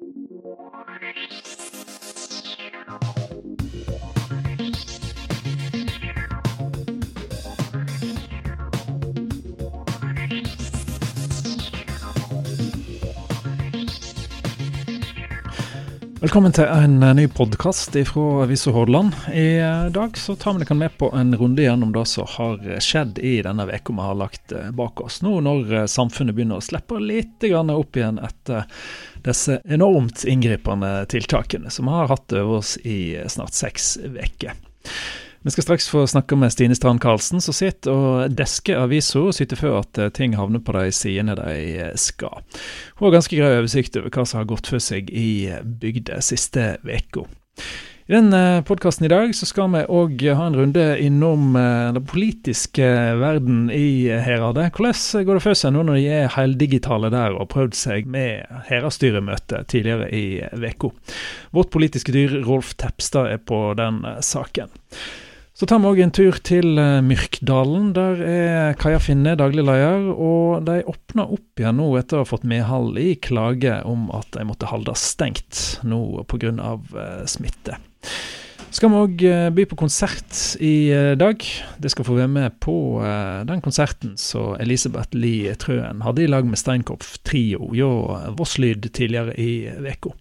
Thank you. Velkommen til en eh, ny podkast fra Avisa Hordaland. I eh, dag så tar vi dere med på en runde gjennom det som har skjedd i denne uka vi har lagt eh, bak oss. Nå når samfunnet begynner å slippe litt opp igjen etter disse enormt inngripende tiltakene som vi har hatt over oss i snart seks uker. Vi skal straks få snakke med Stine Strand Karlsen, som sitter og desker avisa og syter for at eh, ting havner på de sidene de eh, skal. Hun har ganske grei oversikt over hva som har gått for seg i bygda siste uka. I den eh, podkasten i dag så skal vi òg ha en runde innom den politiske verden i Heradet. Hvordan går det for seg nå når de er heldigitale der og har prøvd seg med Heradsstyremøte tidligere i uka? Vårt politiske dyr Rolf Tepstad er på den saken. Så tar vi òg en tur til uh, Myrkdalen. Der er Kaja Finne daglig leder. Og de åpner opp igjen nå etter å ha fått medhold i klage om at de måtte holde stengt nå pga. Uh, smitte. Skal vi òg uh, by på konsert i dag. Det skal få være med på den konserten som Elisabeth Lie Trøen hadde i lag med Steinkopf Trio hjå Vosslyd tidligere i uka.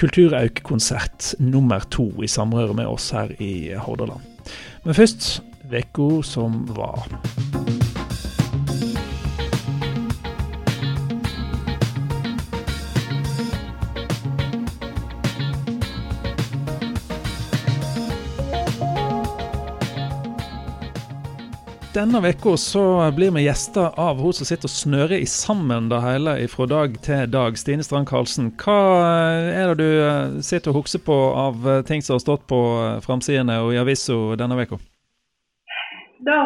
Kulturauk-konsert nummer to i samrøre med oss her i Hordaland. Men først uka som var. Denne uka blir vi gjester av hun som sitter og snører i sammen det hele fra dag til dag. Stine Strand Karlsen, hva er det du eh, sitter og husker på av eh, ting som har stått på eh, framsidene og i avisa denne uka? Det,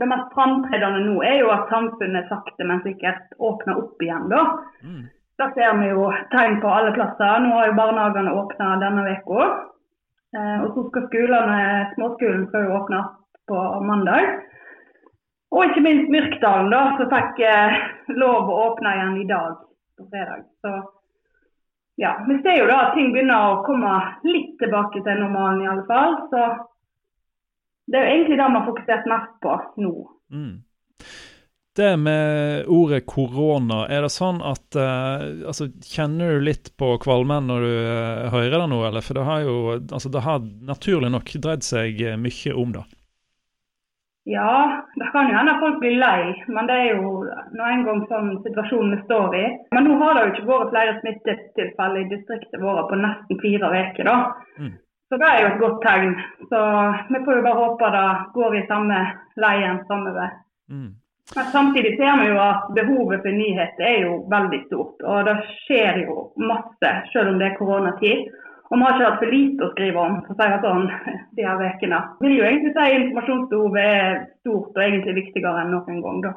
det mest framtredende nå er jo at samfunnet sakte, men sikkert åpner opp igjen. da. Mm. Det ser vi jo tegn på alle plasser. Nå har jo barnehagene åpna denne uka. Og så skal skolene, småskolen skal jo åpne på mandag. Og ikke minst Myrkdalen, da, som fikk eh, lov å åpne igjen i dag på fredag. Så ja, vi ser jo da at ting begynner å komme litt tilbake til normalen i alle fall. Så det er jo egentlig det vi har fokusert mest på nå. Mm. Det med ordet korona, er det sånn at eh, altså, Kjenner du litt på kvalmen når du eh, hører det nå, eller? For det har jo altså, det har naturlig nok dreid seg mye om det. Ja, det kan jo hende folk blir lei, men det er jo nå en gang sånn situasjonen vi står i. Men nå har det jo ikke vært flere smittetilfeller i distriktet vårt på nesten fire uker. Mm. Så det er jo et godt tegn. Så vi får jo bare håpe det går i samme leien framover. Mm. Men samtidig ser vi jo at behovet for nyheter er jo veldig stort. Og det skjer jo masse, selv om det er koronatid. Og vi har ikke hatt for lite å skrive om for å si det sånn, de her ukene. Vil jo egentlig si informasjonsbehovet er stort og egentlig viktigere enn noen gang. da.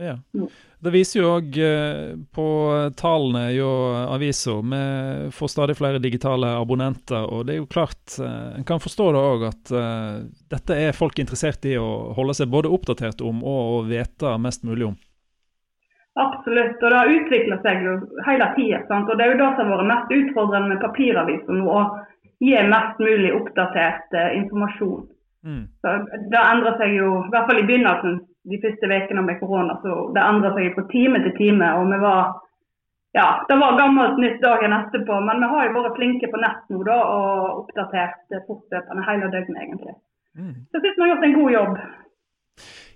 Ja. Det viser jo òg eh, på tallene i avisa. Vi får stadig flere digitale abonnenter. Og det er jo klart, eh, en kan forstå det òg, at uh, dette er folk interessert i å holde seg både oppdatert om og å vite mest mulig om. Absolutt. Og det har utvikla seg jo hele tida. Og det er jo det som har vært mest utfordrende med papiraviser nå, å gi mest mulig oppdatert eh, informasjon. Mm. Så Det endrer seg jo, i hvert fall i begynnelsen, de første ukene med korona, så det endrer seg jo fra time til time. og vi var ja, det var gammelt nytt dagen etterpå, men vi har jo vært flinke på nett nå da, og oppdatert fortløpende hele døgnet, egentlig. Mm. Så jeg syns vi har gjort en god jobb.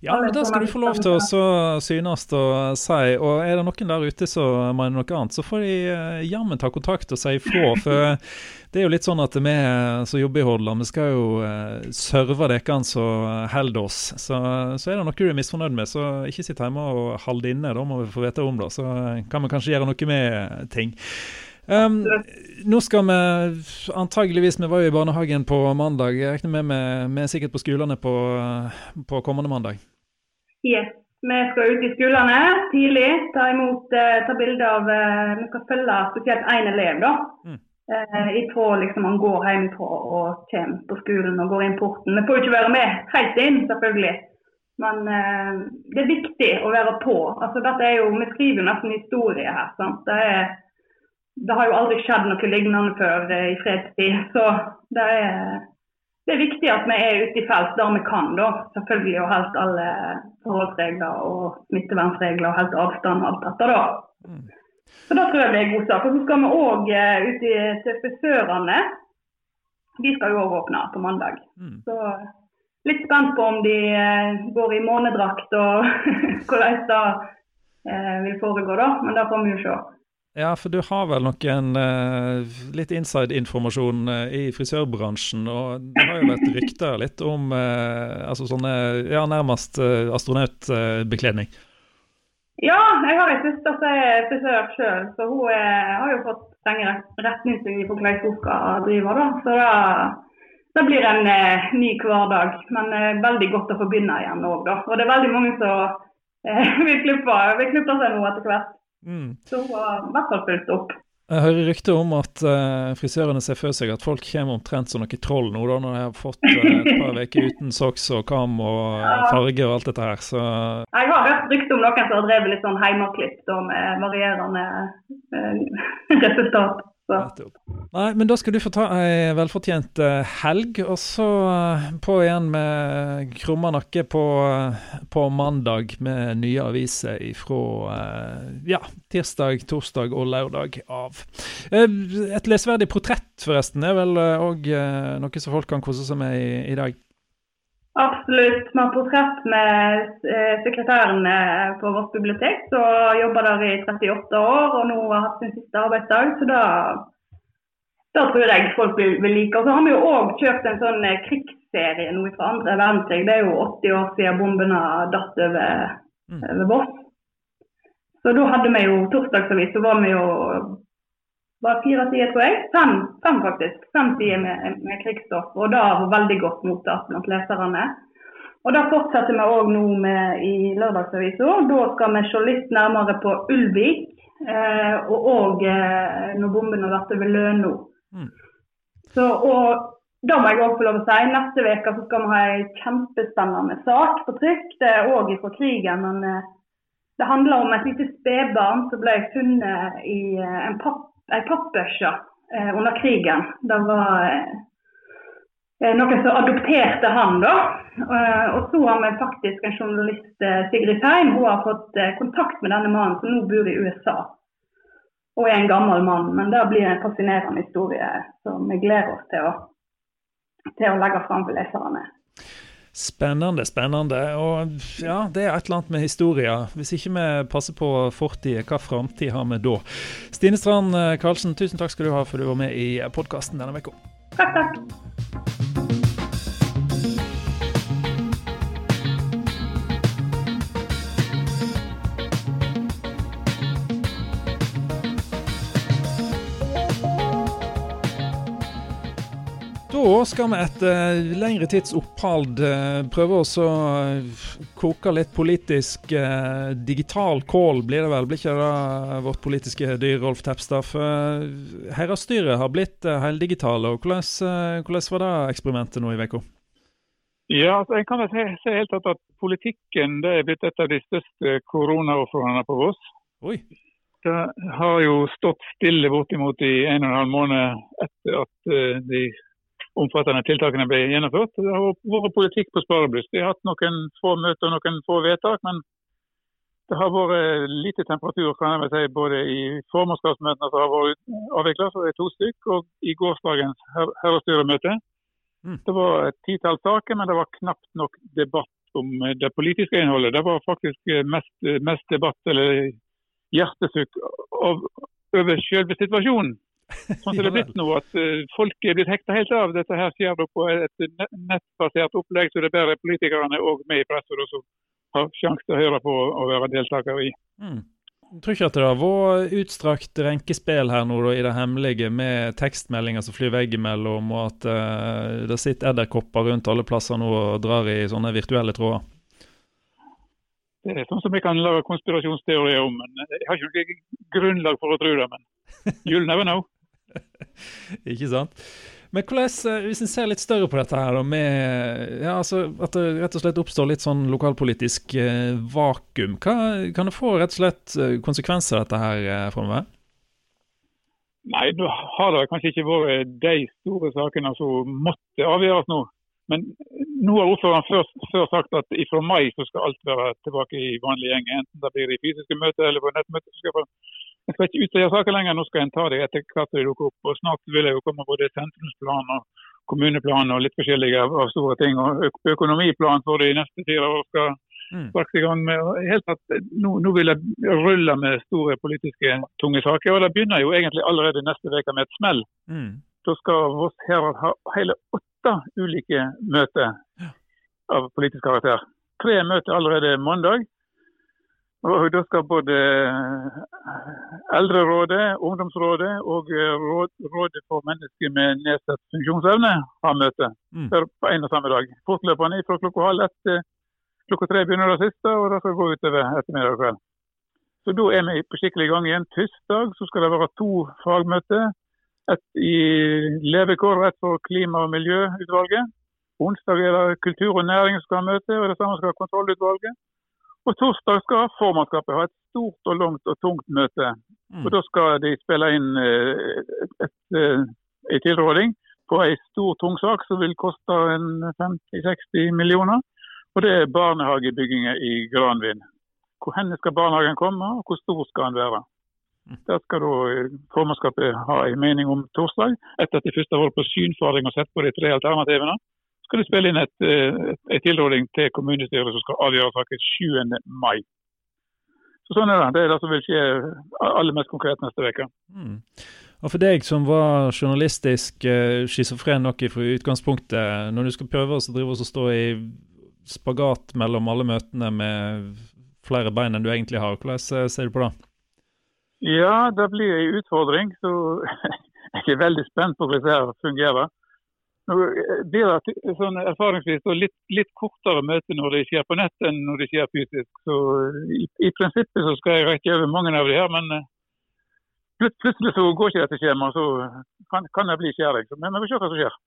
Ja, men det skal du få lov til å synes og si. Og er det noen der ute som mener noe annet, så får de eh, jammen ta kontakt og si ifra. For det er jo litt sånn at vi som jobber i Hordaland, vi skal jo uh, serve dere som holder oss. Så, så, er det noe du er misfornøyd med, så ikke sitt hjemme og hold det inne. Da må vi få vite om det. Så kan vi kanskje gjøre noe med ting. Um, nå skal vi antageligvis Vi var jo i barnehagen på mandag. Jeg regner med vi er sikkert på skolene på, på, kommende mandag? Yes. Vi skal ut i skolene tidlig. Ta imot, uh, ta bilde av uh, Vi skal følge spesielt én elev, da. Mm. Eh, ifra liksom han går hjemmefra og kommer på skolen og går inn porten. Vi får jo ikke være med helt inn, selvfølgelig. Men det er viktig å være på. Altså, dette er jo, Vi skriver jo nesten historie her. sant? Det er det har jo aldri skjedd noe lignende før eh, i fredstid. Så det er, det er viktig at vi er ute i felt der vi kan, da. Selvfølgelig og helt alle forholdsregler og smittevernregler og helt avstand og alt dette, da. Mm. Så da tror jeg det er god sak. Og så skal vi òg uh, ut til frisørene. De skal jo òg åpne på mandag. Mm. Så litt spent på om de uh, går i månedrakt og hvordan det vil foregå, da. Men det får vi jo se. Ja, for du har vel noen uh, litt inside-informasjon uh, i frisørbransjen. Og det har jo vært rykter litt om uh, altså sånne ja, nærmest astronautbekledning. Ja, jeg har ei søster som er frisør sjøl, så hun er, har jo fått strenge retningslinjer for hvordan hun skal drive. Da. Så da, det blir en eh, ny hverdag, men veldig godt å få begynne igjen òg, da. Og det er veldig mange som vil vil klippe seg nå etter hvert. Mm. Så hun har i hvert fall fulgt opp. Jeg hører rykter om at uh, frisørene ser for seg at folk kommer omtrent som noen troll nå, da, når de har fått uh, et par uker uten soks og kam og uh, farge og alt dette her. Så Jeg har hørt rykter om noen som har drevet litt sånn hjemmeklipp med varierende resultat. Nei, men da skal du få ta ei velfortjent eh, helg, og så eh, på igjen med krumma nakke på, eh, på, mandag med nye aviser ifra ja, tirsdag, torsdag og lørdag av. Et lesverdig portrett, forresten, er vel òg noe som folk kan kose seg med i, i dag? Absolutt. Vi har portrett med sekretæren på vårt bibliotek, som jobber der i 38 år og nå har hatt sin siste arbeidsdag. Så da, da tror jeg folk vil, vil like. Og så har vi jo òg kjørt en sånn eh, krigsserie nå fra andre verdenskrig. Det er jo 80 år siden bombene datt over, mm. over Voss. Så da hadde vi jo torsdagsavis, så var vi jo var fire sider, tror jeg. Fem, fem faktisk. Fem sider med, med krigsstoff. Og det var veldig godt mottatt blant leserne. Og Da fortsetter vi òg nå med i Lørdagsavisa. Da skal vi se litt nærmere på Ulvik. Eh, og òg eh, når bomben har vært over Løno. Mm. Så, og da må jeg òg få lov å si, neste uke skal vi ha en kjempespennende sak på trykk. Det er òg fra krigen. men eh, Det handler om et lite spedbarn som ble funnet i eh, en papp pappbørse eh, under krigen. Det var noen som adopterte han, da. Og så har vi faktisk en journalist, Sigrid Feim, hun har fått kontakt med denne mannen som nå bor i USA. Og er en gammel mann. Men det blir en fascinerende historie som vi gleder oss til å, til å legge fram for leserne. Spennende, spennende. Og ja, det er et eller annet med historier. Hvis ikke vi passer på fortid, hva framtid har vi da? Stine Strand eh, Karlsen, tusen takk skal du ha for du var med i podkasten denne uka. Takk, takk. Da skal vi etter lengre tids opphold eh, prøve å koke litt politisk eh, digital kål, blir det vel? Blir ikke det vårt politiske dyr, Rolf Tepstad? For herrestyret har blitt eh, heldigitale. og hvordan, hvordan, var det eksperimentet nå i uka? Ja, altså, jeg kan vel si, si helt tatt at politikken det er blitt et av de største koronaofrene på Voss. Oi. Det har jo stått stille bortimot i en og en halv måned etter at de omfattende tiltakene ble gjennomført. Det har vært politikk på sparebluss. De har hatt noen få møter og noen få vedtak, men det har vært lite temperatur kan jeg si, både i formannskapsmøtene som har vært avvikla, så det er to stykk, og i gårsdagens herrestyremøte. Mm. Det var et titall saker, men det var knapt nok debatt om det politiske innholdet. Det var faktisk mest, mest debatt eller hjertesukk over selve situasjonen. Sånn som det er blitt nå, at uh, folk er blitt hekta helt av. Dette her skjer på et nettbasert opplegg, så det er bare politikerne og vi i pressen som har sjanse til å høre på og være deltakere i. Mm. Jeg tror ikke at det har vært utstrakt renkespill her nå da, i det hemmelige, med tekstmeldinger som flyr veggimellom, og at uh, det sitter edderkopper rundt alle plasser nå og drar i sånne virtuelle tråder? Det er sånn som vi kan lage konspirasjonsteorier om. men Jeg har ikke noe grunnlag for å tro det, men you'll never know. Ikke sant? Men hvordan, eh, hvis en ser litt større på dette her, med ja, altså, at det rett og slett oppstår litt sånn lokalpolitisk eh, vakuum, hva, kan det få rett og slett eh, konsekvenser dette her eh, framover? Nei, da har det kanskje ikke vært de store sakene som måtte avgjøres nå. Men nå har ordføreren før, før, sagt at fra mai så skal alt være tilbake i vanlig gjeng. Enten det blir i fysiske møter eller på nettmøter. Så skal ikke utrede saker lenger, nå skal en ta det etter hvert som de dukker opp. Og Snart vil det jo komme både sentrumsplan og kommuneplan og litt forskjellige av, store ting. Og økonomiplan for de neste fire år skal mm. i gang med. Helt at, nå, nå, vil jeg rulle med store politiske tunge saker. Og det begynner jo egentlig allerede neste uke med et smell. Mm. Da skal Voss Herad ha hele åtte ulike møter av politisk karakter. Tre møter allerede mandag. Og Da skal både Eldrerådet, Ungdomsrådet og Rådet for mennesker med nedsatt funksjonsevne ha møte mm. på en og samme dag. Fortløpende fra klokka halv ett til klokka tre begynner det siste, og det skal gå utover ettermiddag og kveld. Så Da er vi på skikkelig gang igjen. Tirsdag så skal det være to fagmøter. Et i levekår et for klima- og miljøutvalget. Onsdag er det kultur og næring som skal ha møte, og det samme skal kontrollutvalget. Og Torsdag skal formannskapet ha et stort og langt og tungt møte. Mm. Og Da skal de spille inn eh, eh, en tilråding på en stor, tung sak som vil koste 50-60 millioner. Og Det er barnehagebyggingen i Granvin. Hvor hen skal barnehagen komme, og hvor stor skal den være? Mm. Der skal da eh, formannskapet ha en mening om torsdag, etter at de først har vært på synfaring og sett på de tre alternativene skal det spille inn eh, et, tilråding til kommunestyret som skal avgjøre saken 7. mai. Så sånn er det. Det er det som vil skje aller mest konkret neste uke. Mm. Og For deg som var journalistisk uh, schizofren nok fra utgangspunktet, når du skal prøve å drive og stå i spagat mellom alle møtene med flere bein enn du egentlig har, hvordan ser du på det? Ja, det blir en utfordring. Så jeg er veldig spent på hvordan det fungerer. Nå blir det sånn erfaringsvis litt, litt, kortere møte når det skjer på nett enn når det skjer fysisk. Så i, i prinsippet så skal jeg rekke over mange av de her, men eh, plutselig så går ikke dette skjemaet. Så kan, kan jeg bli skjæring. Men vi får se hva som skjer.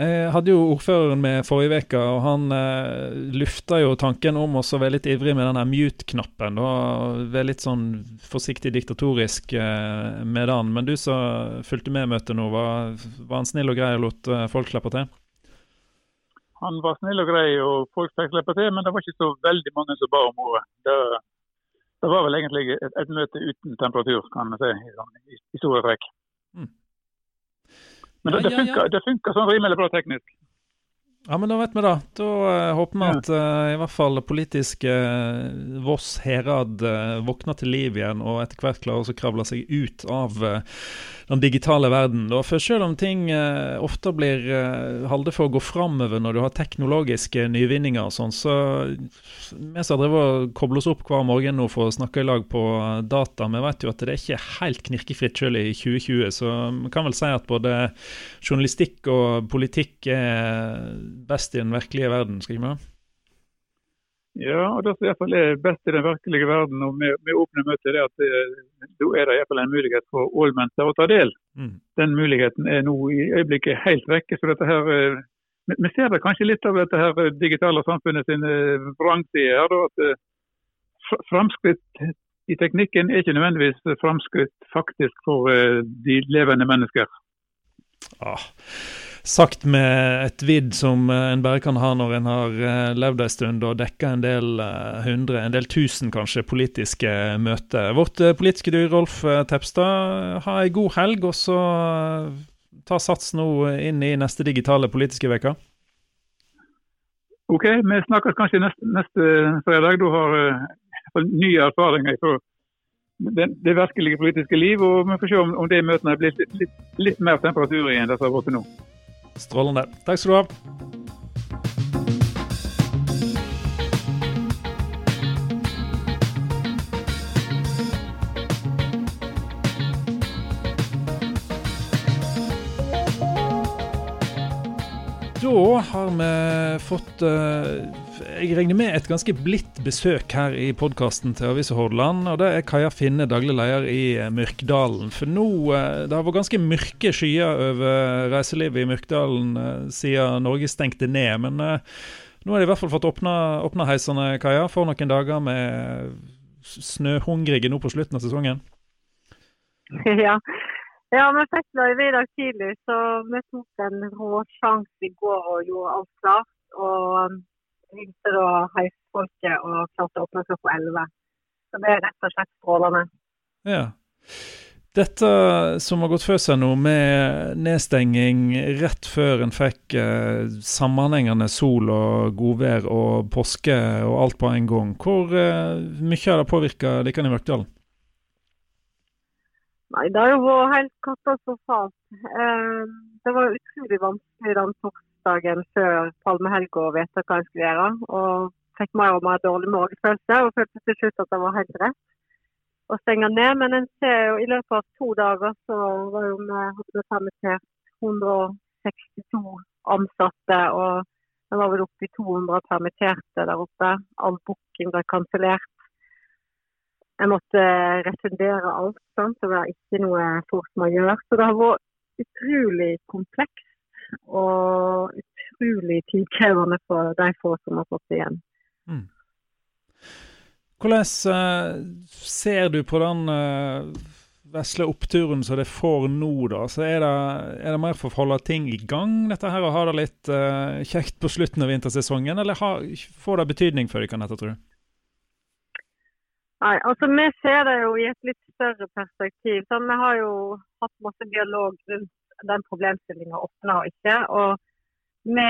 Jeg hadde jo ordføreren med forrige uke, og han eh, lufta jo tanken om å være litt ivrig med denne mute-knappen. og Være litt sånn forsiktig diktatorisk eh, med den. Men du som fulgte med møtet nå, var, var, han snill og grei og lot eh, folk slippe til? Han var snill og grei og folk fikk slippe til, men det var ikke så veldig mange som ba om ordet. Det, det var vel egentlig et, et, møte uten temperatur, kan man si, i, sånn, i, i store trekk. Mm. Men det, det, funker, det funker sånn rimelig bra teknisk. Ja, men da vet vi det. Da uh, håper vi at uh, i hvert fall politiske uh, Voss herad våkner til liv igjen, og etter hvert klarer å kravle seg ut av den digitale verden. Da. For selv om ting eh, ofte blir eh, holdt for å gå framover når du har teknologiske nyvinninger og sånn, så vi som drevet og koblet oss opp hver morgen nå for å snakke i lag på data, vi vet jo at det er ikke helt knirkefritt selv i 2020. Så vi kan vel si at både journalistikk og politikk er best i den virkelige verden, skal ikke vi? Ja, og det som iallfall er best i den virkelige verden og med, med åpne møter, er at da er det iallfall en mulighet for ålmenter å ta del. Mm. Den muligheten er nå i øyeblikket helt vekke. så dette her, eh, Vi ser det kanskje litt av dette her digitale samfunnet sin eh, vrangside her. At eh, Framskritt i teknikken er ikke nødvendigvis framskritt faktisk for de levende mennesker. Ah sagt med et vidd som eh, en bare kan ha når en har eh, levd en stund og dekka en del eh, hundre, en del tusen kanskje, politiske møter. Vårt politiske dyr, Rolf Tepstad, ha ei god helg, og så ta sats nå inn i neste digitale politiske uke. OK, vi snakkes kanskje neste, neste fredag. Du har uh, nye erfaringer fra det, det, virkelige politiske liv. og Vi får se om, om de møtene blir litt, litt, litt mer temperatur igjen enn det har vært til nå. Strålende. Takk skal du ha. Da har vi fått uh, jeg regner med et ganske blidt besøk her i podkasten til Avisa Hordaland. Og det er Kaja Finne, daglig leder i eh, Myrkdalen. For nå eh, Det har vært ganske mørke skyer over reiselivet i Myrkdalen eh, siden Norge stengte ned. Men nå har de i hvert fall fått åpna heisene, Kaja, for noen dager med snøhungrige nå på slutten av sesongen. Ja, Ja, vi fikk løyve i dag tidlig, så vi tok en råsjanse i går og gjorde alt klart. Og ringte da heisfolket og klarte å åpne klokka 11. Så det er rett og slett strålende. Ja. Dette som har gått før seg nå, med nedstenging rett før en fikk eh, sammenhengende sol og godvær og påske og alt på en gang, hvor eh, mye har det påvirka dere i Mørkdalen? Nei, Det har jo vært helt katastrofalt. Eh, det var utrolig vanskelig den torsdagen før palmehelga å vite hva en skulle gjøre. Og fikk mer og mer dårlig magefølelse og følte til slutt at det var helt rett å stenge ned. Men en ser jo i løpet av to dager så var jo vi permittert 162 ansatte. og det var vel oppe i 200 permitterte der oppe. All booking ble kansellert. Jeg måtte refundere alt, sant? det var ikke noe fort med å gjøre. Så det har vært utrolig komplekst og utrolig tidkrevende for de få som har fått det igjen. Mm. Hvordan uh, ser du på den uh, vesle oppturen som det får nå, da? Så er det, er det mer for å holde ting i gang, dette her, og ha det litt kjekt på slutten av vintersesongen, eller har, får det betydning for dere, tror du? Nei, altså Vi ser det jo i et litt større perspektiv. Så vi har jo hatt masse dialog rundt den problemstillinga åpna og ikke. og Vi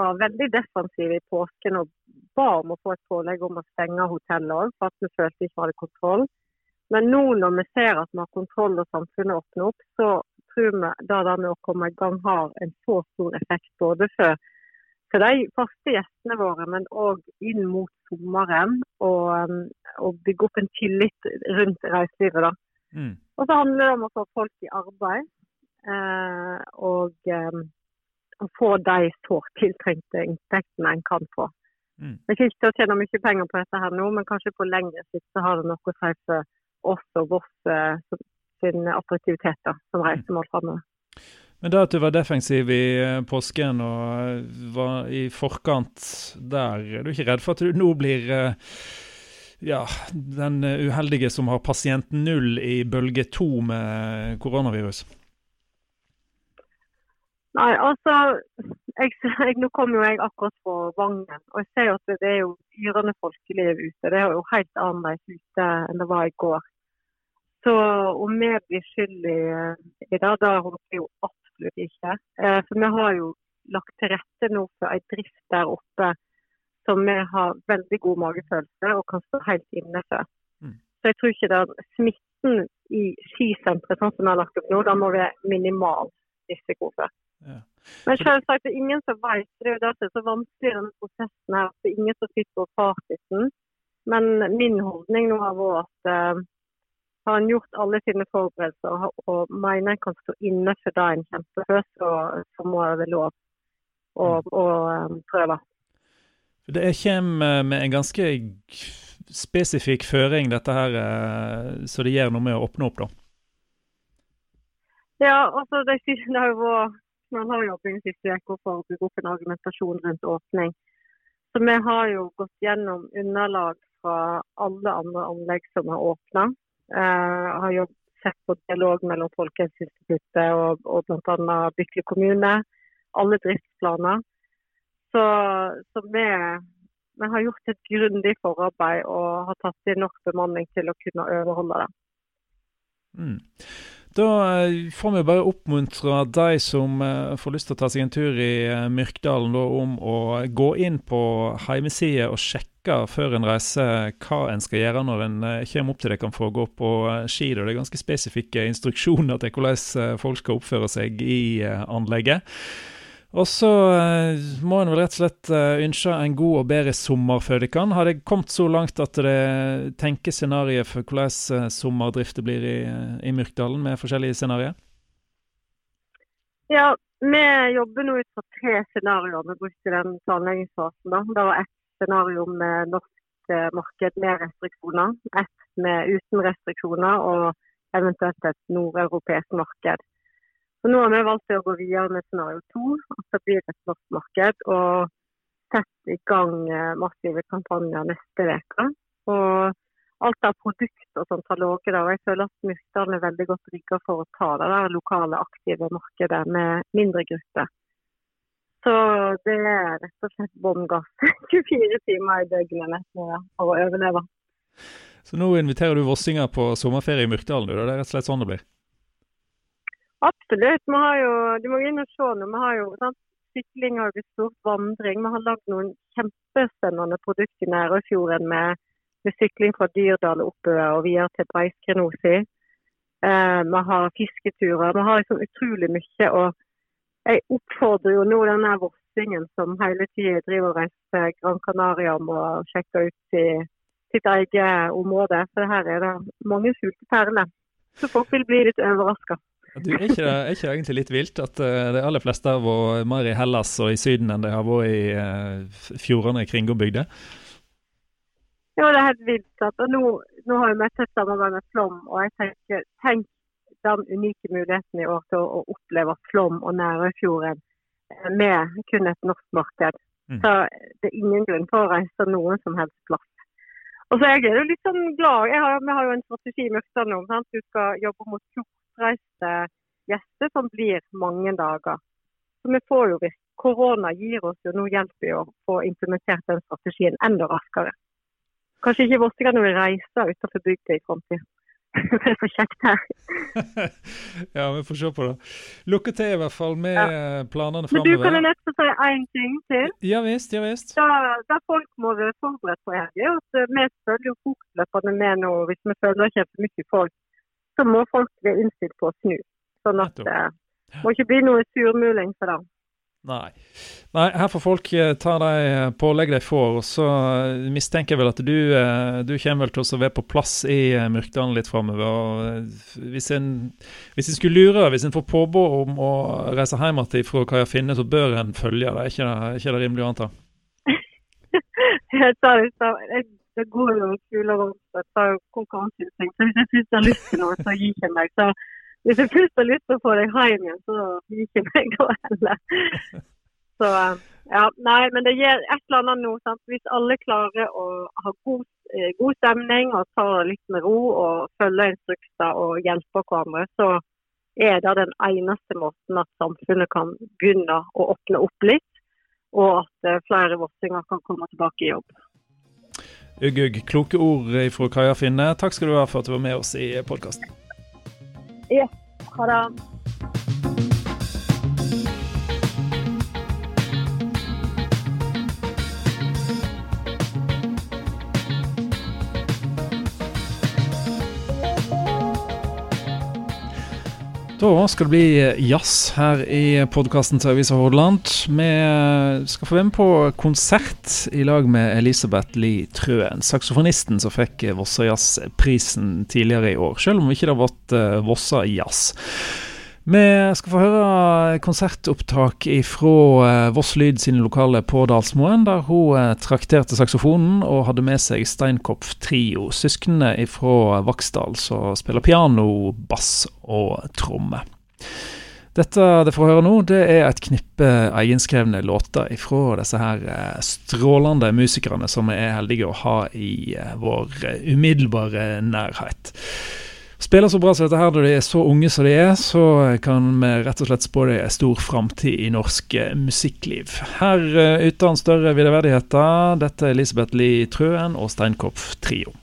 var veldig defensive i påsken og ba om å få et pålegg om å stenge hotellet òg, for at vi følte ikke vi hadde kontroll. Men nå når vi ser at vi har kontroll og samfunnet åpner opp, så tror vi da det med å komme i gang har en så stor effekt både for, for de faste gjestene våre, men òg inn mot sommeren. Og, um, og, bygge opp en tillit rundt reiselivet. da. Mm. Og så handler det om å få folk i arbeid. Eh, og eh, få de sårt tiltrengte inntektene en kan få. Mm. Det er ikke til å tjene mye penger på dette her nå, men kanskje på lengre sikt så har det noe å si for oss og vårt eh, sin attraktivitet da, som reisemål framover. Men det at du var defensiv i eh, påsken og eh, var i forkant der, er du ikke redd for at du nå blir ja, den uheldige som har pasient null i bølge to med koronavirus? Nei, altså jeg, jeg, Nå kom jo jeg akkurat fra Vangen, og jeg ser at det er jo yrende folkeliv ute. Det er jo helt annerledes ute enn det var i går. Så om vi blir skyld i, i det, da håper jeg jo absolutt ikke. Eh, for vi har jo lagt til rette nå for en drift der oppe som vi har veldig god magefølelse og kan stå helt inne for. Mm. Så jeg tror ikke er smitten i skisenteret sånn som vi har lagt opp nå, da må vi være minimal risiko for. Ja. Men selvsagt det er ingen som vet. Det er jo det som er så vanskelig i denne prosessen her. Det er ingen som sitter på fasiten. Men min holdning nå har vært at uh, har en gjort alle sine forberedelser og, og mener en kan stå inne for det en kjemper for, så, så må det være lov å, mm. å um, prøve. Det kommer med en ganske spesifikk føring, dette her, så det gjør noe med å åpne opp, da? Ja, altså det, har jo vært man har den siste uka for å bygge opp en argumentasjon rundt åpning. Så vi har jo gått gjennom underlag fra alle andre anlegg som har åpna. Eh, har sett på dialog mellom Folkehelseinstituttet og, og bl.a. Bykle kommune. Alle driftsplaner. Så, så vi, vi, har gjort et grundig forarbeid og har tatt inn nok bemanning til å kunne overholde det. Mm. Da eh, får vi bare oppmuntre de som eh, får lyst til å ta seg en tur i eh, Myrkdalen, da, om å gå inn på hjemmesida og sjekke før en reiser hva en skal gjøre når en kommer opp til det kan få gå på ski. Det er ganske spesifikke instruksjoner til hvordan folk skal oppføre seg i anlegget. Og så uh, må en vel rett og slett uh, ønske en god og bedre sommer før de kan. Har det kommet så langt at det tenker scenarioet for hvordan uh, sommerdriften blir i, i Myrkdalen, med forskjellige scenarioer? Ja, vi jobber nå ut fra tre scenarioer vi brukte den planleggingsfasen. Det var ett scenario med norsk marked med restriksjoner, ett med uten restriksjoner og eventuelt et nordeuropeisk marked. Så nå har vi valgt å gå videre med scenario to, at det blir et norsk marked. Og sette i gang eh, massive kampanjer neste uke. Og alt av produkt og tar låge der. Og jeg føler at Myrkdalen er veldig godt rigga for å ta det der lokale, aktive markedet med mindre grupper. Så det er rett og slett bånn gass 24 timer i døgnet nesten for å overleve. Så nå inviterer du vossinger på sommerferie i Myrkdalen? Det er rett og slett sånn det blir? Absolutt. Vi har jo, du må inn og se nå. Vi har jo sant, sykling og stort vandring. Vi har lagd noen kjempespennende produkter i Nærøyfjorden med med sykling fra Dyrdal oppover og videre til Breiskrenosi. Eh, vi har fisketurer. Vi har liksom utrolig mye. og Jeg oppfordrer jo nå denne vossingen som hele tida driver og reiser Gran Canaria om å sjekke ut i sitt eget område. For her er det mange skjulte perler. Så folk vil bli litt overraska. Du, er, ikke det, er ikke det egentlig litt vilt at uh, de aller fleste har vært mer i Hellas og i Syden enn de har vært i uh, fjordene i Kringgåbygda? Ja, det er helt vilt. Og nå, nå har vi tett samarbeid med Flom, og jeg tenker tenk den unike muligheten i år til å, å oppleve Flom og Nærøyfjorden eh, med kun et norsk marked. Mm. Så det er ingen grunn for å reise noen som helst plass. Og så er jeg jo litt sånn glad. Har, vi har jo en strategi med Mørkdal nå. Sant? Du skal jobbe mot kortreiste gjester som blir mange dager. Så vi får jo Korona gir oss jo nå hjelp i å få implementert den strategien enda raskere. Kanskje ikke vossingene vil reise utenfor bygda i framtida. det er så kjekt her. ja, vi får se på det. Lykke til i hvert fall med ja. planene framover. Men du kan jo nesten si én ting til. Ja visst, ja visst. Da, da folk må være forberedt på her, er vi følger jo fortløpende med nå. Hvis vi føler ikke for mye folk, så må folk være innstilt på å snu. Sånn at det eh, må ikke bli noe surmuling for dem. Nei. Nei. her får folk eh, ta de eh, pålegg de får. og Så mistenker jeg vel at du, du kommer vel til å være på plass i Myrkdalen litt framover. Hvis en, hvis en skulle lure, hvis en får påbud om å reise hjem igjen fra Kaja Finne, så bør en følge det. Er ikke det, ikke det rimelig å anta? det går jo kuler rundt. Jeg tar konkurranseutsetting. Så hvis jeg først jeg har lyst til noe, så gir jeg meg. Så hvis jeg først har lyst til å få deg hjem igjen, så gir ikke meg da heller. Så ja, nei, men det gir et eller annet nå. Sant? Hvis alle klarer å ha god, eh, god stemning og ta litt med ro og følge instrukser og hjelpe hverandre, så er det den eneste måten at samfunnet kan begynne å åpne opp litt, og at eh, flere vossinger kan komme tilbake i jobb. Ugg, ugg. Kloke ord fra Kaja Finne. Takk skal du ha for at du var med oss i podkasten. Ja, ha det. Da skal det bli jazz her i podkasten til Avisa Hordaland. Vi skal få være med på konsert i lag med Elisabeth Lie Trøen, saksofonisten som fikk Vossa Jazz-prisen tidligere i år, selv om det ikke har vært eh, Vossa Jazz. Vi skal få høre konsertopptak fra eh, Voss Lyd sine lokale på Dalsmoen, der hun eh, trakterte saksofonen og hadde med seg Steinkopf Trio, søsknene fra Vaksdal som spiller piano, bass og tromme. Dette det får høre nå, det er et knippe egenskrevne låter fra disse her eh, strålende musikerne som vi er heldige å ha i vår umiddelbare nærhet spiller så bra som dette her når de er så unge som de er, så kan vi rett og slett spå dem en stor framtid i norsk eh, musikkliv. Her uh, uten større videreverdigheter, dette er Elisabeth Lie Trøen og Steinkopf Trio.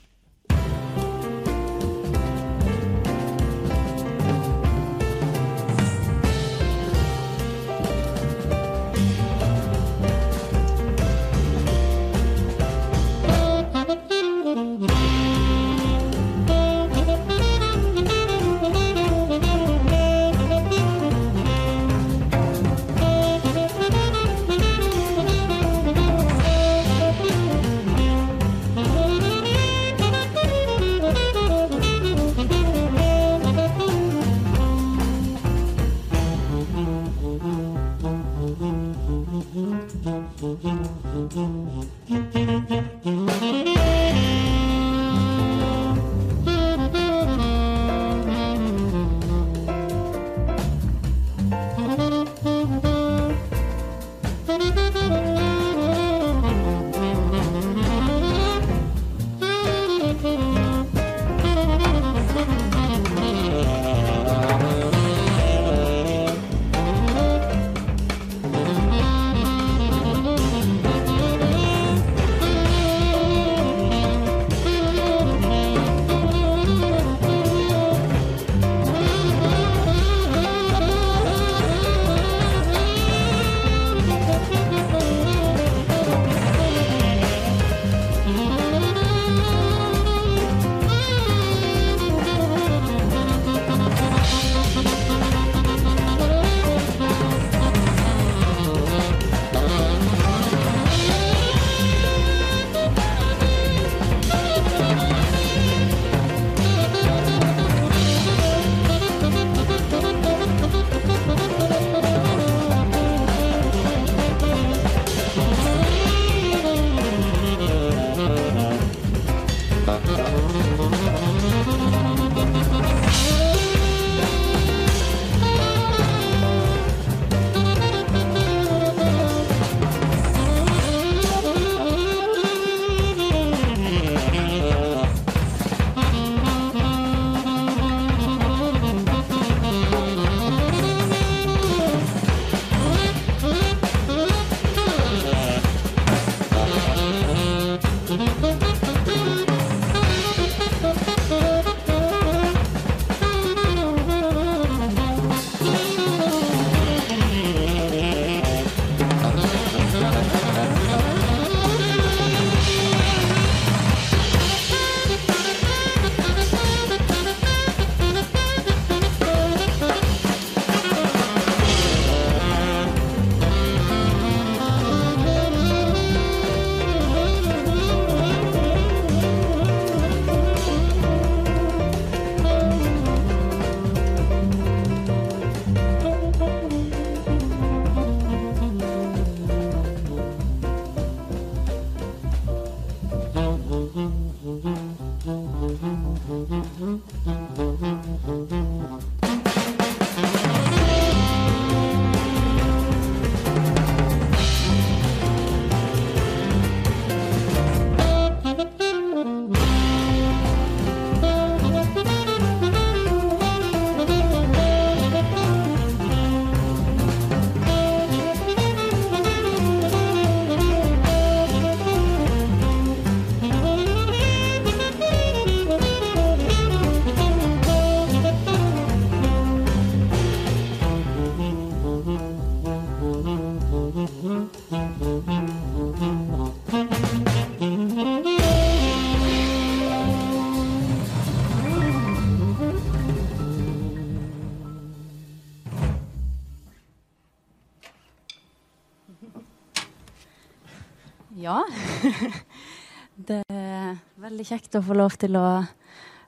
Veldig kjekt å få lov til å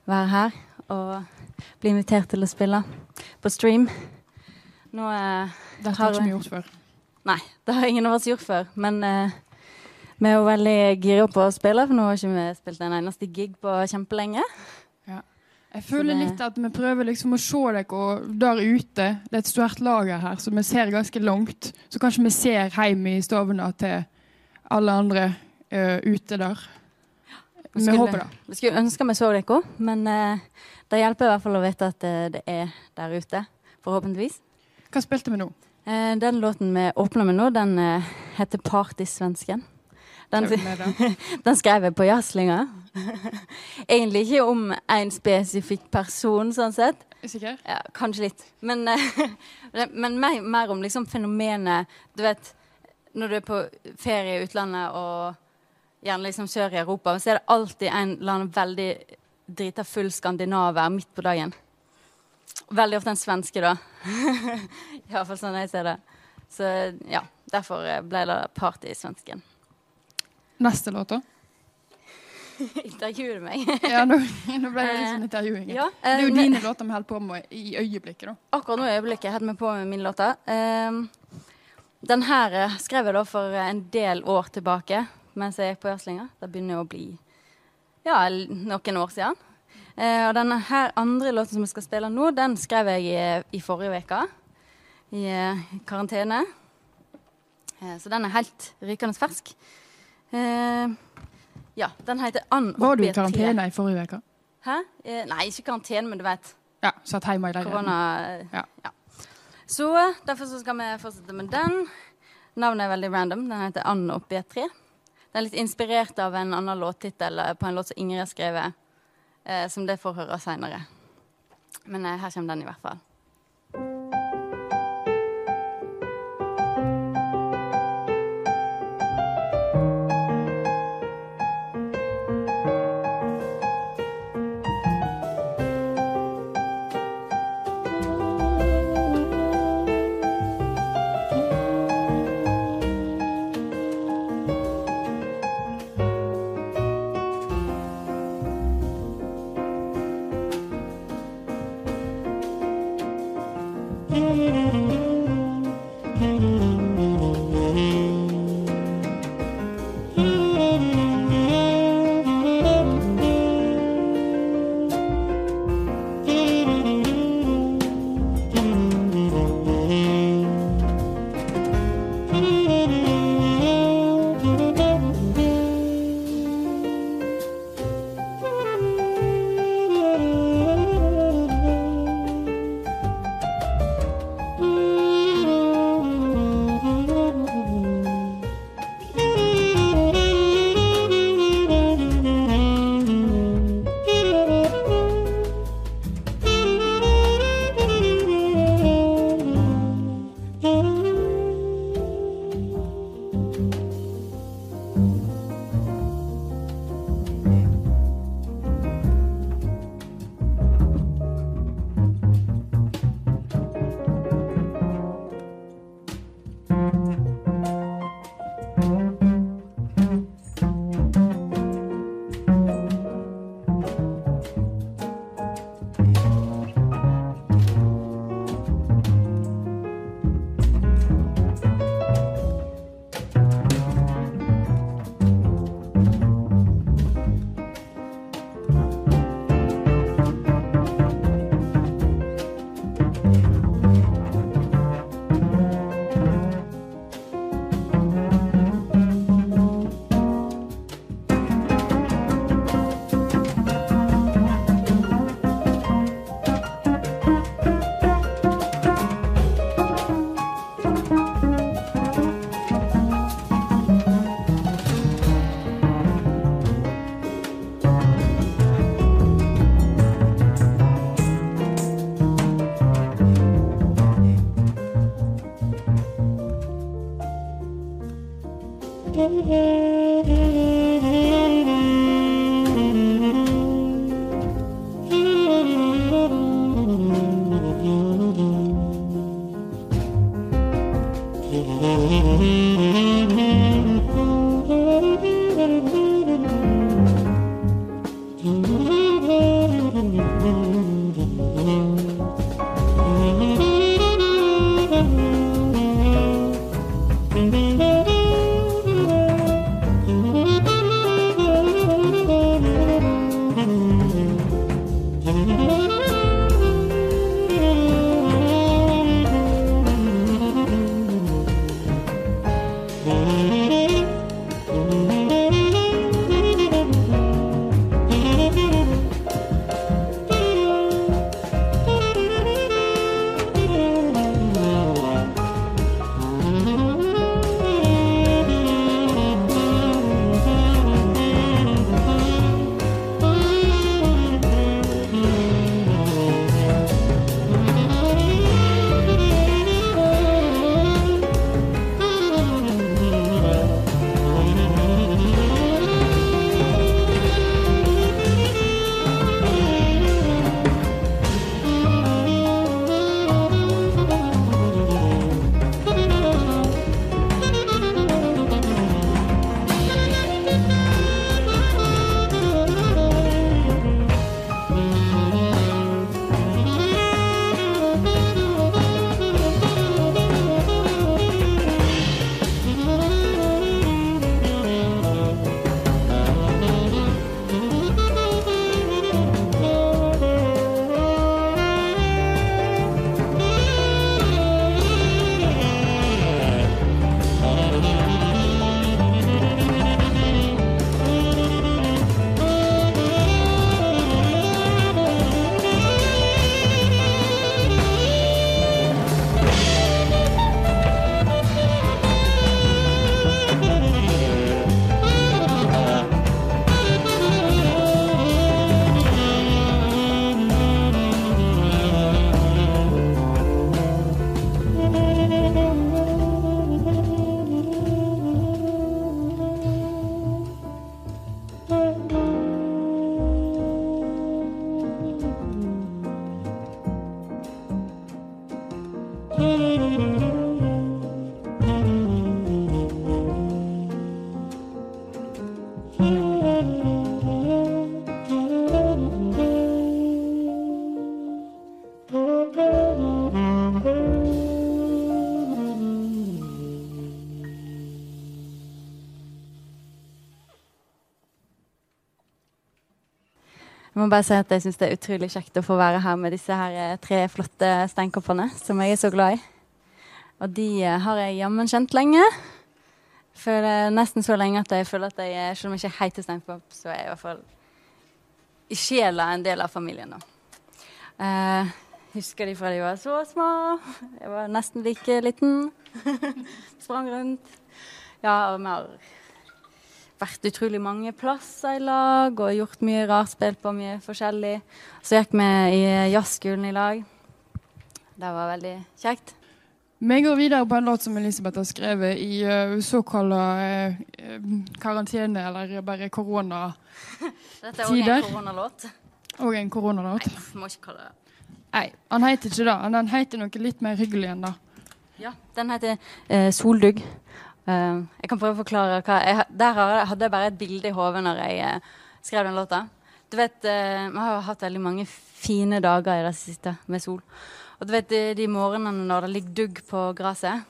være her og bli invitert til å spille på stream. Nå eh, Det har ikke vi gjort før. Nei, det har ingen av oss gjort før. Men eh, vi er jo veldig gira på å spille, for nå har ikke vi spilt en eneste gig på kjempelenge. Ja. Jeg føler det... litt at vi prøver liksom å se dere der ute. Det er et stort lager her, så vi ser ganske langt. Så kanskje vi ser hjem i stovene til alle andre uh, ute der. Vi, skulle, håper det. Vi skulle ønske vi så dere, men uh, det hjelper i hvert fall å vite at uh, det er der ute. Forhåpentligvis. Hva spilte vi nå? Uh, den låten vi åpner med nå, den heter 'Partysvensken'. Den, den skrev jeg på jazzlinga. Egentlig ikke om en spesifikk person, sånn sett. Sikker? Ja, kanskje litt. Men, men mer, mer, om liksom fenomenet Du vet, når du er på ferie i utlandet, og gjerne liksom sør i Europa, så er det alltid en eller annen veldig drita full skandinaver midt på dagen. Veldig ofte en svenske, da. Iallfall sånn jeg ser det. Så ja, derfor ble det party i svensken. Neste låt, da? Intervjuer meg? ja, nå, nå, ble det litt sånn intervjuing. Ja, det er jo uh, dine låter vi holder på med i øyeblikket, da. Akkurat nå i øyeblikket holder vi på med mine låter. Um, den her eh, skrev jeg da for en del år tilbake mens jeg gikk på Jazlinga. Det begynner å bli ja, noen år siden. Eh, og denne her andre låten som vi skal spille nå, den skrev jeg i, i forrige uke. I eh, karantene. Eh, så den er helt rykende fersk. ja, den heter Ann Var du i karantene i forrige uke? Hæ? nei, ikke karantene, men du vet. Ja, satt hjemme i leiligheten. Ja. ja. Så derfor så skal vi fortsette med den. Navnet er veldig random. Den heter Ann oppi et tre. Den er litt inspirert av en annen låttittel på en låt som Ingrid har skrevet eh, som det får høre seinere. Men eh, her kommer den i hvert fall. Jeg må bare si at jeg syns det er utrolig kjekt å få være her med disse her eh, tre flotte steinkoppene som jeg er så glad i. Og de eh, har jeg jammen kjent lenge. For nesten så lenge at jeg føler at jeg, selv om jeg ikke heter Steinkopp, så er jeg i hvert fall i sjela en del av familien nå. Eh, husker de fra de var så små. Jeg var nesten like liten. Sprang rundt. Ja, og vi har vært utrolig mange plasser i lag og gjort mye rart, spilt på mye forskjellig. Så gikk vi i jazzskolen i lag. Det var veldig kjekt. Vi går videre på en låt som Elisabeth har skrevet i uh, såkalla uh, karantene, eller bare koronatider. Dette er òg en koronalåt. Og en koronalåt. Nei, må ikke kalle det Nei, han heter ikke det. Den heter noe litt mer hyggelig enn det. Ja, den heter uh, Soldugg. Uh, jeg kan prøve å forklare hva jeg, Der hadde jeg bare et bilde i hodet når jeg uh, skrev den låta. Du vet, uh, Vi har hatt veldig mange fine dager i det siste med sol. Og du vet de, de morgenene når det ligger dugg på gresset,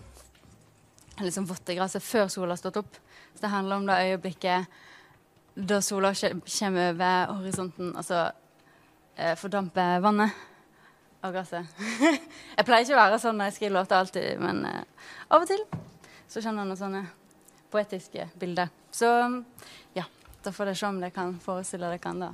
liksom vått i gresset før sola har stått opp. Så det handler om det øyeblikket da sola kommer over horisonten, og så fordamper vannet av gresset. jeg pleier ikke å være sånn når jeg skriver låter alltid, men av og til så kjenner han noen sånne poetiske bilder. Så ja, da får dere se om dere kan forestille dere kan da.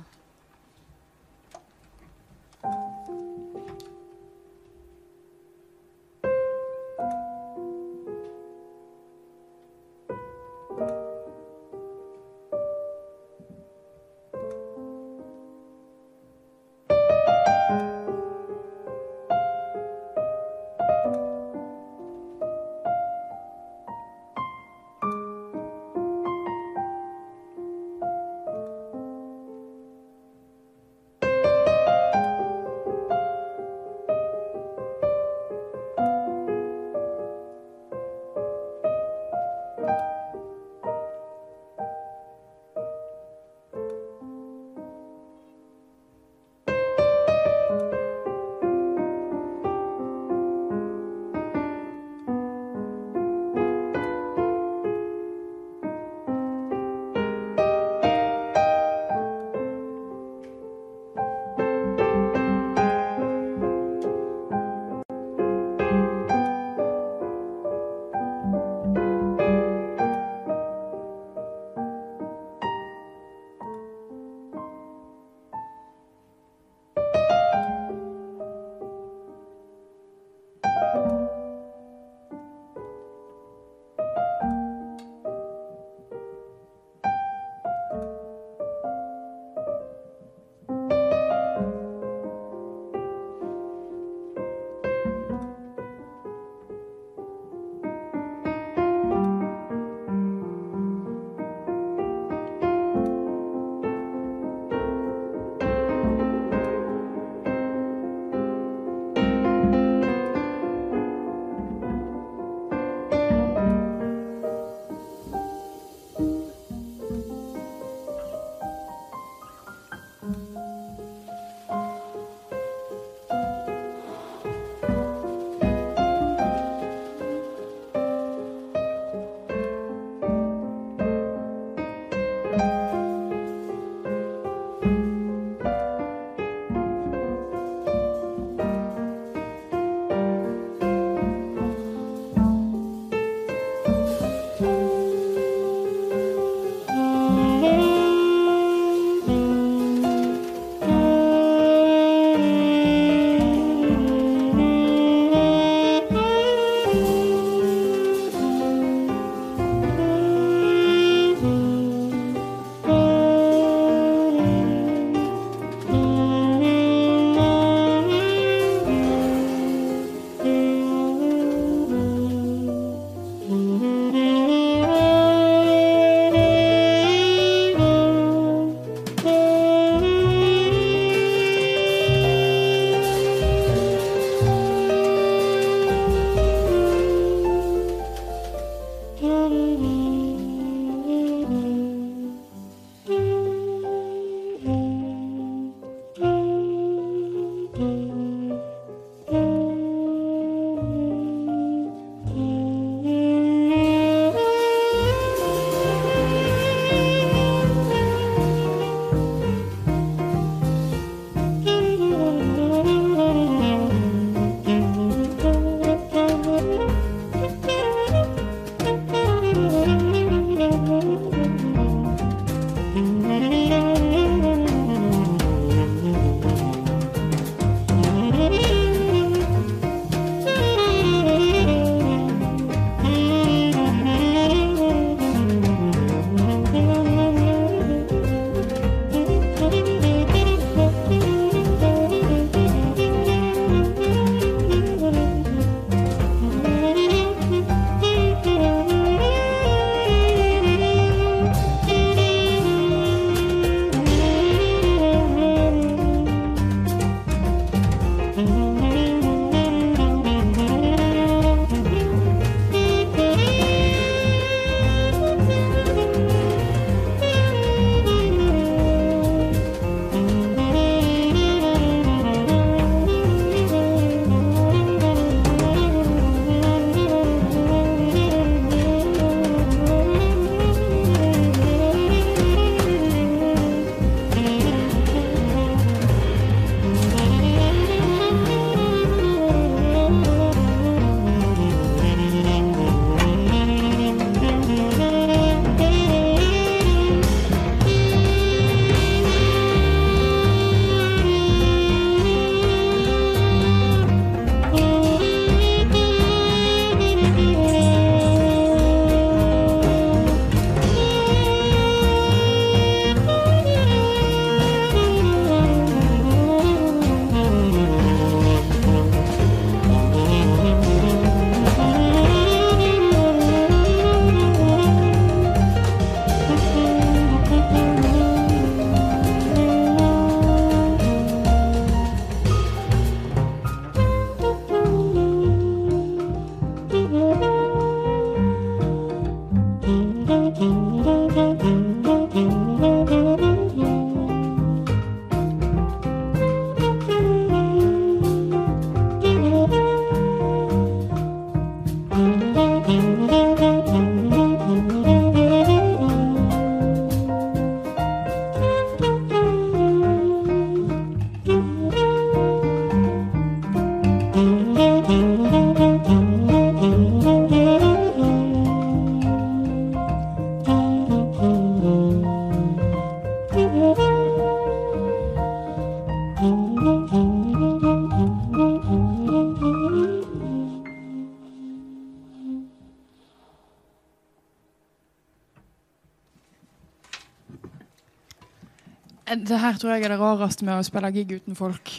Det her tror jeg er det rareste med å spille gig uten folk.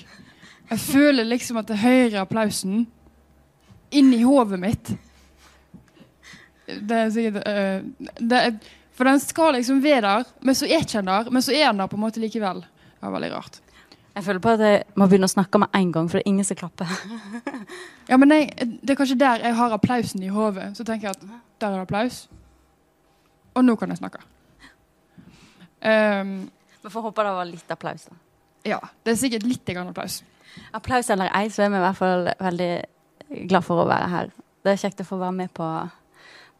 Jeg føler liksom at jeg hører applausen inni hodet mitt. Det er sikkert uh, det er, For den skal liksom være der, men så er ikke den der. Men så er den der på en måte likevel. Det er veldig rart. Jeg føler på at jeg må begynne å snakke med en gang, for det er ingen som klapper. ja, men jeg, Det er kanskje der jeg har applausen i hodet. Så tenker jeg at der er det applaus. Og nå kan jeg snakke. Um, vi får håpe det var litt applaus. da. Ja, det er sikkert litt grann applaus. Applaus eller ei, så er vi i hvert fall veldig glad for å være her. Det er kjekt å få være med på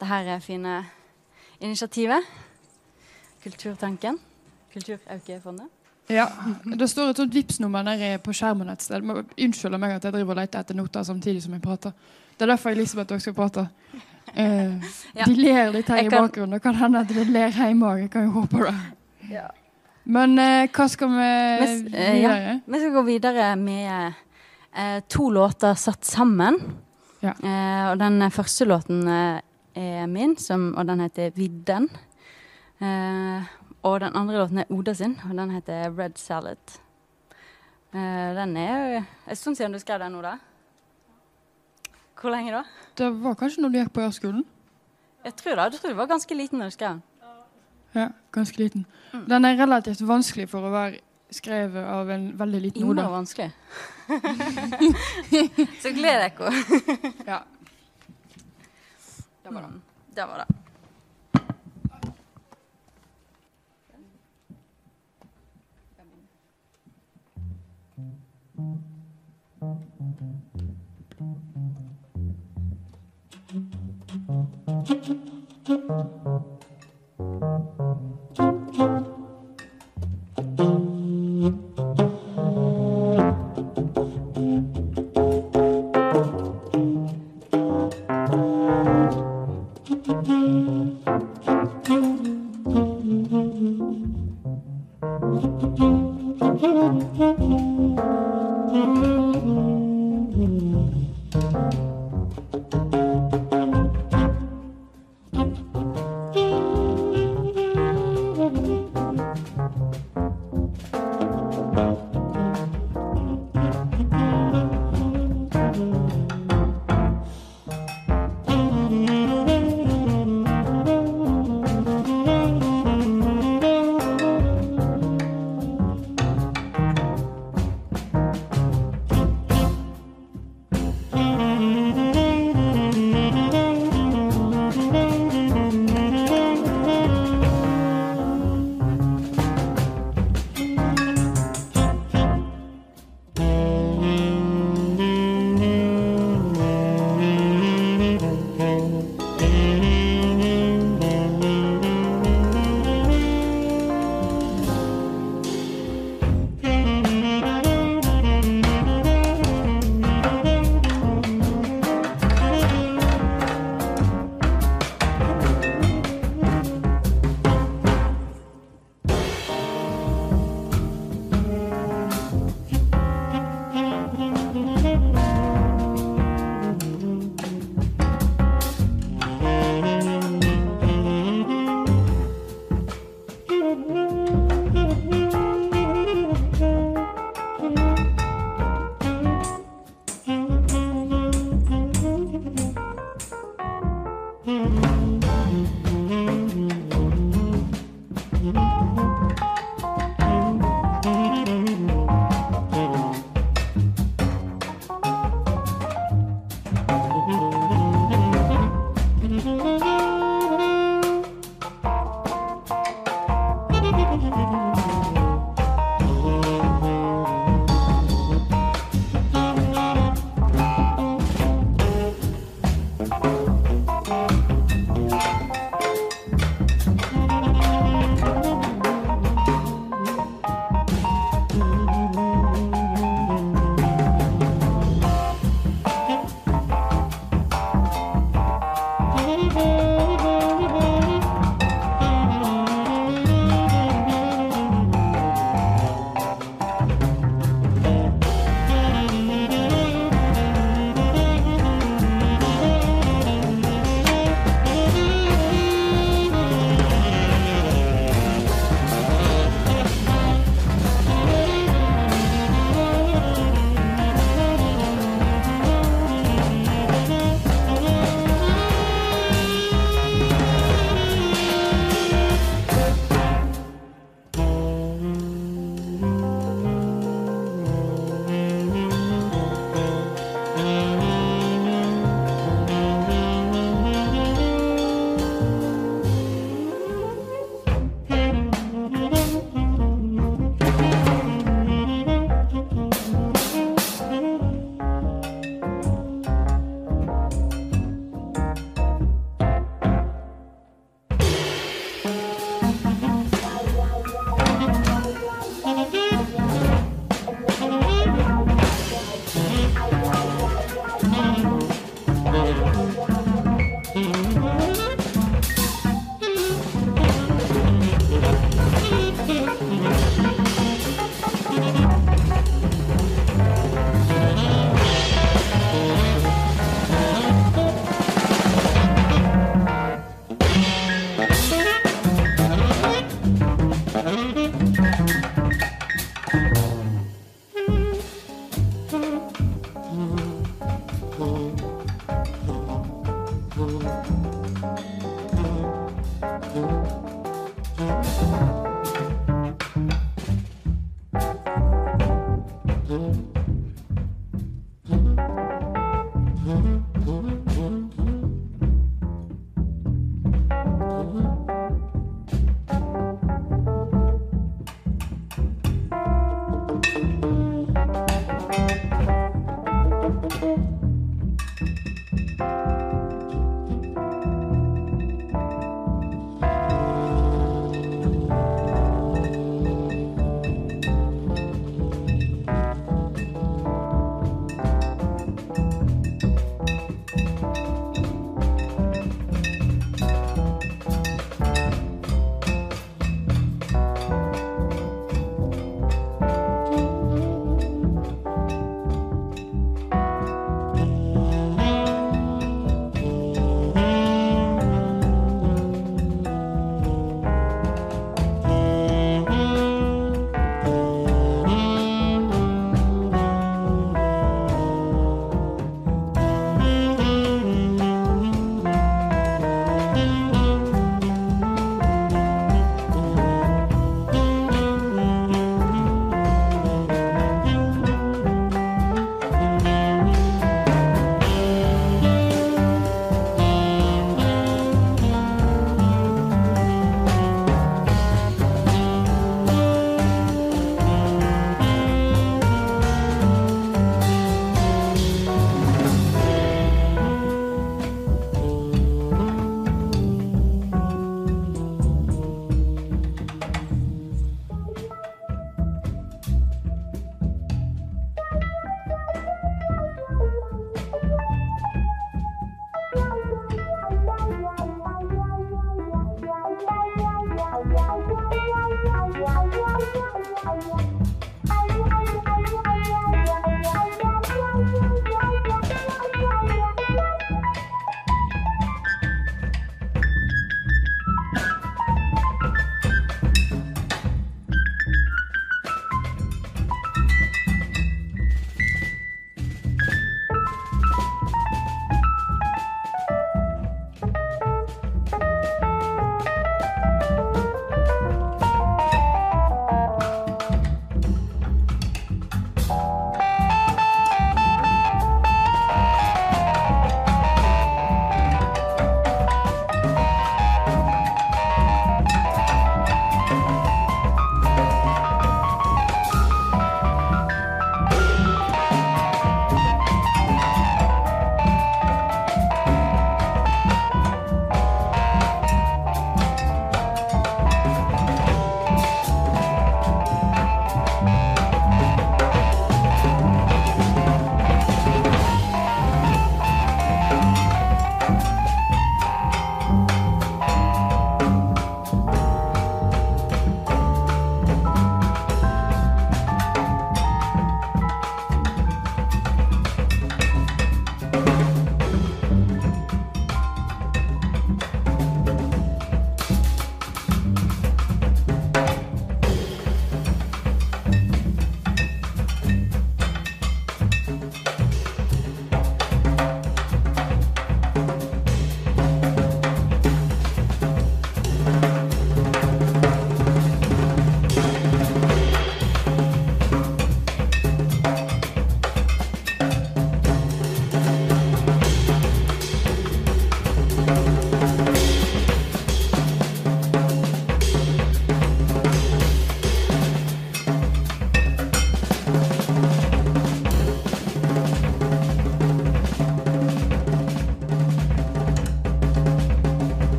det her fine initiativet. Kulturtanken. Kulturaukefondet. Ja. Det står et sånt Vipps-nummer nede på skjermen et sted. Unnskyld meg at jeg driver og leter etter noter samtidig som jeg prater. Det er derfor jeg liksom at dere skal prate. Eh, ja. De ler litt her jeg i bakgrunnen. Det kan hende at de ler hjemme òg. Jeg kan jo håpe det. Ja. Men eh, hva skal vi videre? Eh, ja, vi skal gå videre med eh, to låter satt sammen. Ja. Eh, og den første låten eh, er min, som, og den heter 'Vidden'. Eh, og den andre låten er Oda sin, og den heter 'Red Salad'. den er en stund siden du skrev den, Oda. Hvor lenge da? Det var kanskje når du gikk på Jærskolen? Jeg tror det. Du tror du var ganske liten da du skrev den. Ja, ganske liten. Mm. Den er relativt vanskelig for å være skrevet av en veldig liten hode. Innmari vanskelig. så gleder jeg dere. ja. Der var den. Der var det. Mm. Thank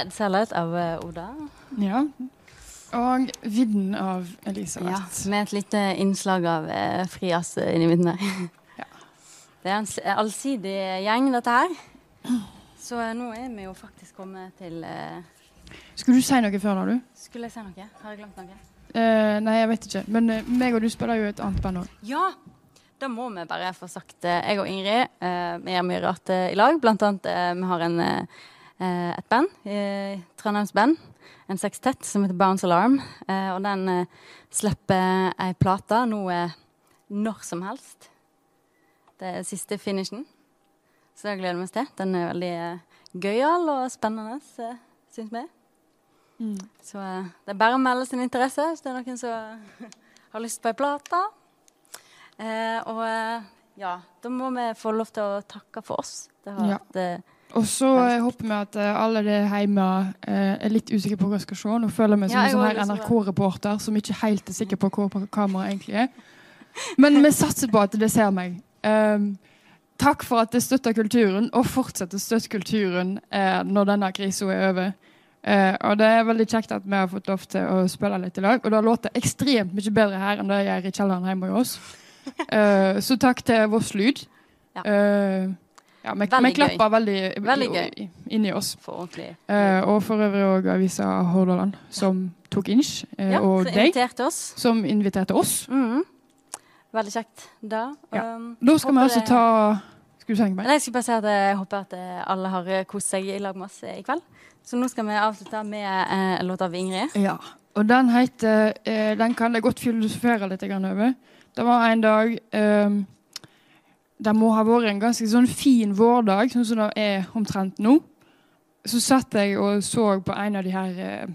Red Salad av uh, Oda. Ja. Og Vidden av Elisabeth. Ja, med et lite innslag av uh, frijazz inni midten der. Ja. Det er en allsidig gjeng, dette her. Så nå er vi jo faktisk kommet til uh, Skulle du si noe før da, du? Skulle jeg si noe? Har jeg glemt noe? Uh, nei, jeg vet ikke. Men uh, meg og du spiller jo et annet band òg. Ja! Da må vi bare få sagt Jeg og Ingrid vi gjør mye rart i lag. Blant annet vi har en Eh, et band, Trondheims-band. En sekstett som heter Bounce Alarm. Eh, og den eh, slipper ei plate nå når som helst. Det er siste finishen. Så det gleder vi oss til. Den er veldig gøyal og spennende, syns vi. Mm. Så det er bare å melde sin interesse hvis det er noen som har lyst på ei plate. Eh, og ja, da må vi få lov til å takke for oss. Det har ja. vært og så håper vi at uh, alle der hjemme uh, er litt usikre på hva jeg skal se. Nå føler jeg meg som en sånn NRK-reporter som ikke helt er sikker på hvor kameraet egentlig er. Men vi satser på at det ser meg. Um, takk for at det støtter kulturen, og fortsetter å støtte kulturen uh, når denne krisa er over. og det er veldig kjekt at vi har fått lov til å spille litt i lag. Og det låter ekstremt mye bedre her enn det gjør i kjelleren hjemme hos oss. så takk til Voss Lyd. Ja. Ja, vi, veldig vi klappa veldig, veldig gøy. inni oss. For uh, og for øvrig òg avisa Hordaland, som tok inch. Uh, ja, og deg, som inviterte oss. Mm. Veldig kjekt da. Ja. Um, da skal vi altså ta Skal du si noe? Jeg skal bare si at jeg håper at eh, alle har kost seg i lag med oss i kveld. Så nå skal vi avslutte med en låt av Ingrid. Ja, og den heter Den kan jeg godt filosofere litt over. Det var en dag um, det må ha vært en ganske sånn fin vårdag, sånn som det er omtrent nå. Så satt jeg og så på en av de her eh,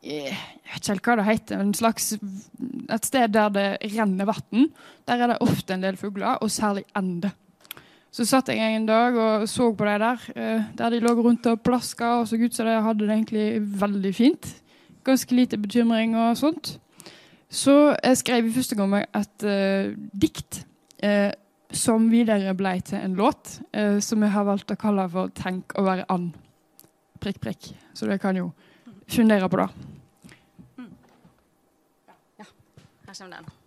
Jeg vet ikke helt hva det heter. En slags, et sted der det renner vann. Der er det ofte en del fugler, og særlig ender. Så satt jeg en dag og så på de der, eh, der de lå rundt og plaska og så ut som de hadde det egentlig veldig fint. Ganske lite bekymring og sånt. Så jeg skrev i første gang et uh, dikt. Uh, som videre ble til en låt eh, som jeg har valgt å kalle for 'Tenk å være and'. Prikk, prikk. Så dere kan jo fundere på det. Mm. Ja, her kommer den.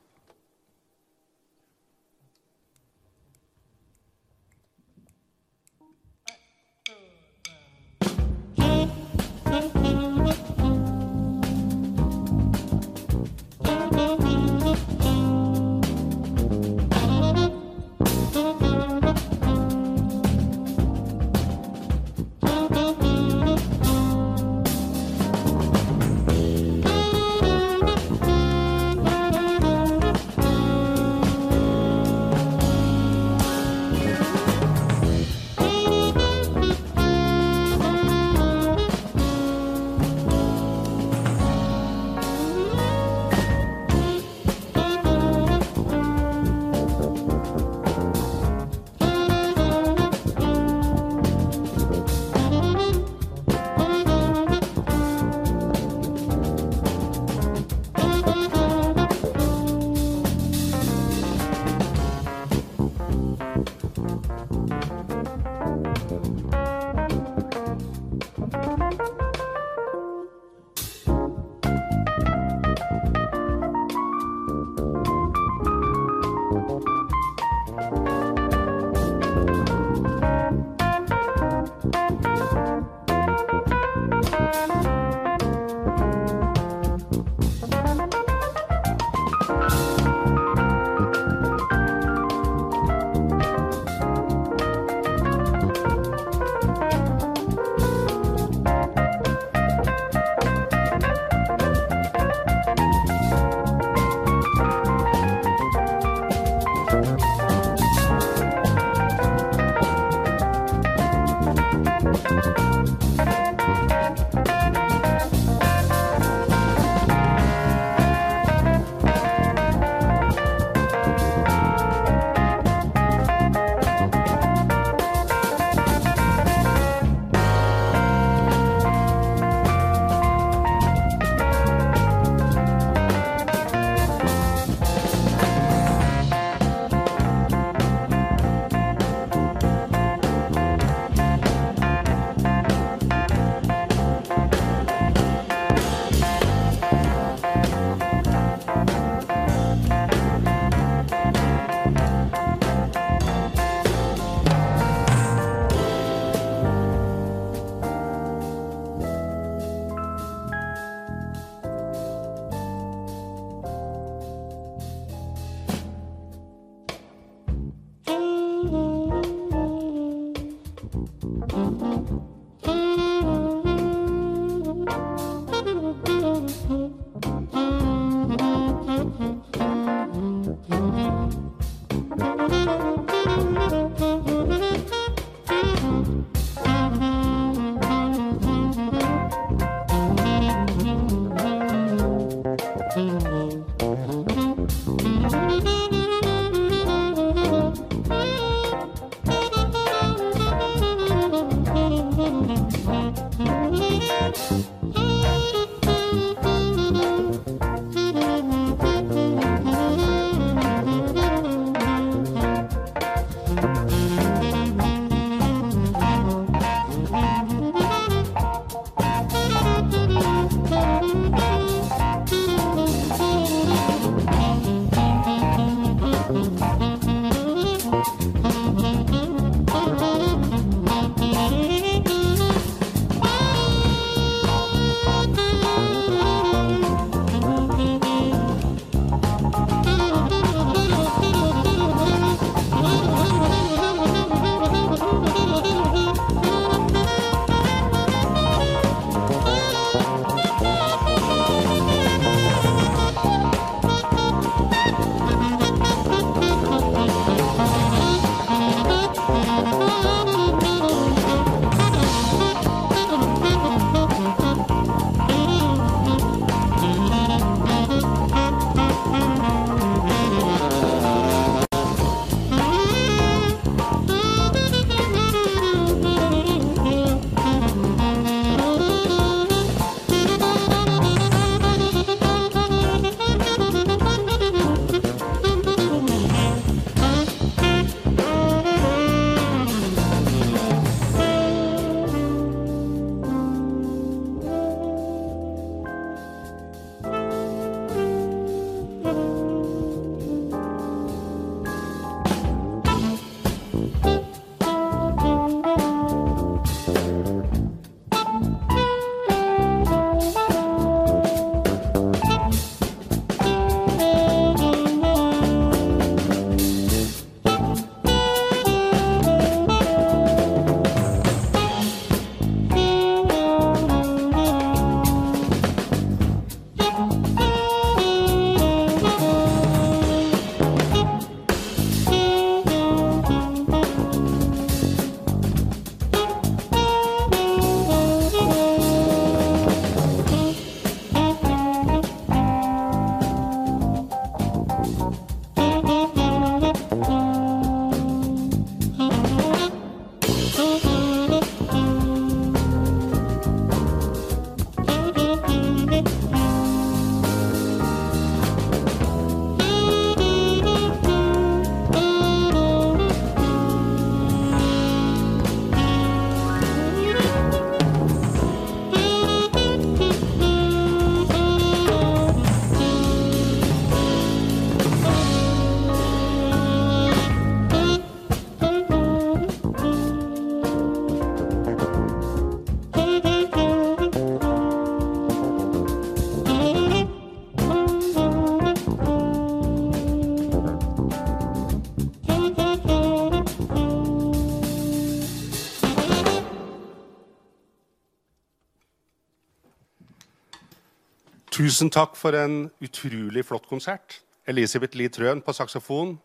Tusen takk for en utrolig flott konsert. Elisabeth Lie Trøen på saksofon.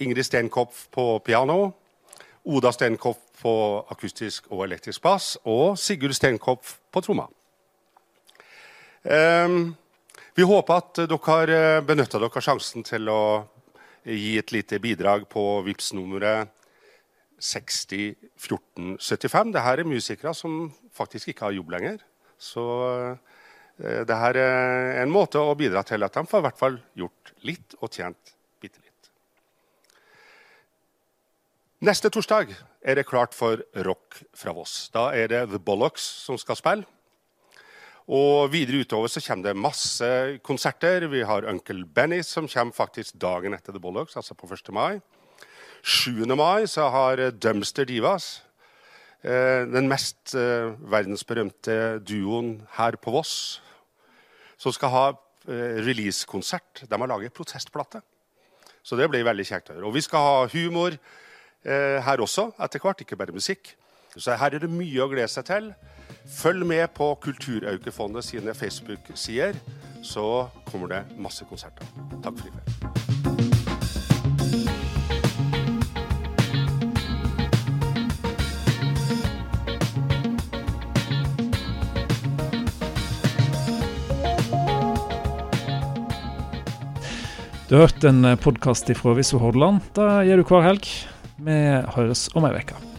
Ingrid Stenkopf på piano. Oda Stenkopf på akustisk og elektrisk bass. Og Sigurd Stenkopf på tromma. Um, vi håper at dere har eh, benytta dere av sjansen til å gi et lite bidrag på VIPS nummeret 601475. Dette er musikere som faktisk ikke har jobb lenger. Så Eh, Dette er en måte å bidra til at de får i hvert fall gjort litt og tjent bitte litt. Neste torsdag er det klart for rock fra Voss. Da er det The Bollocks som skal spille. Og videre utover så kommer det masse konserter. Vi har Uncle Benny, som kommer faktisk dagen etter The Bollocks, altså på 1. mai. 7. mai så har Dumpster Divas, den mest eh, verdensberømte duoen her på Voss, som skal ha eh, releasekonsert. De har laget protestplate. Så det blir veldig kjekt. Og vi skal ha humor eh, her også etter hvert, ikke bare musikk. Så her er det mye å glede seg til. Følg med på Kulturaukefondet sine Facebook-sider, så kommer det masse konserter. Takk for i kveld. Du har hørt en podkast fra Visso Hordaland. Da gjør du hver helg. Vi høres om ei uke.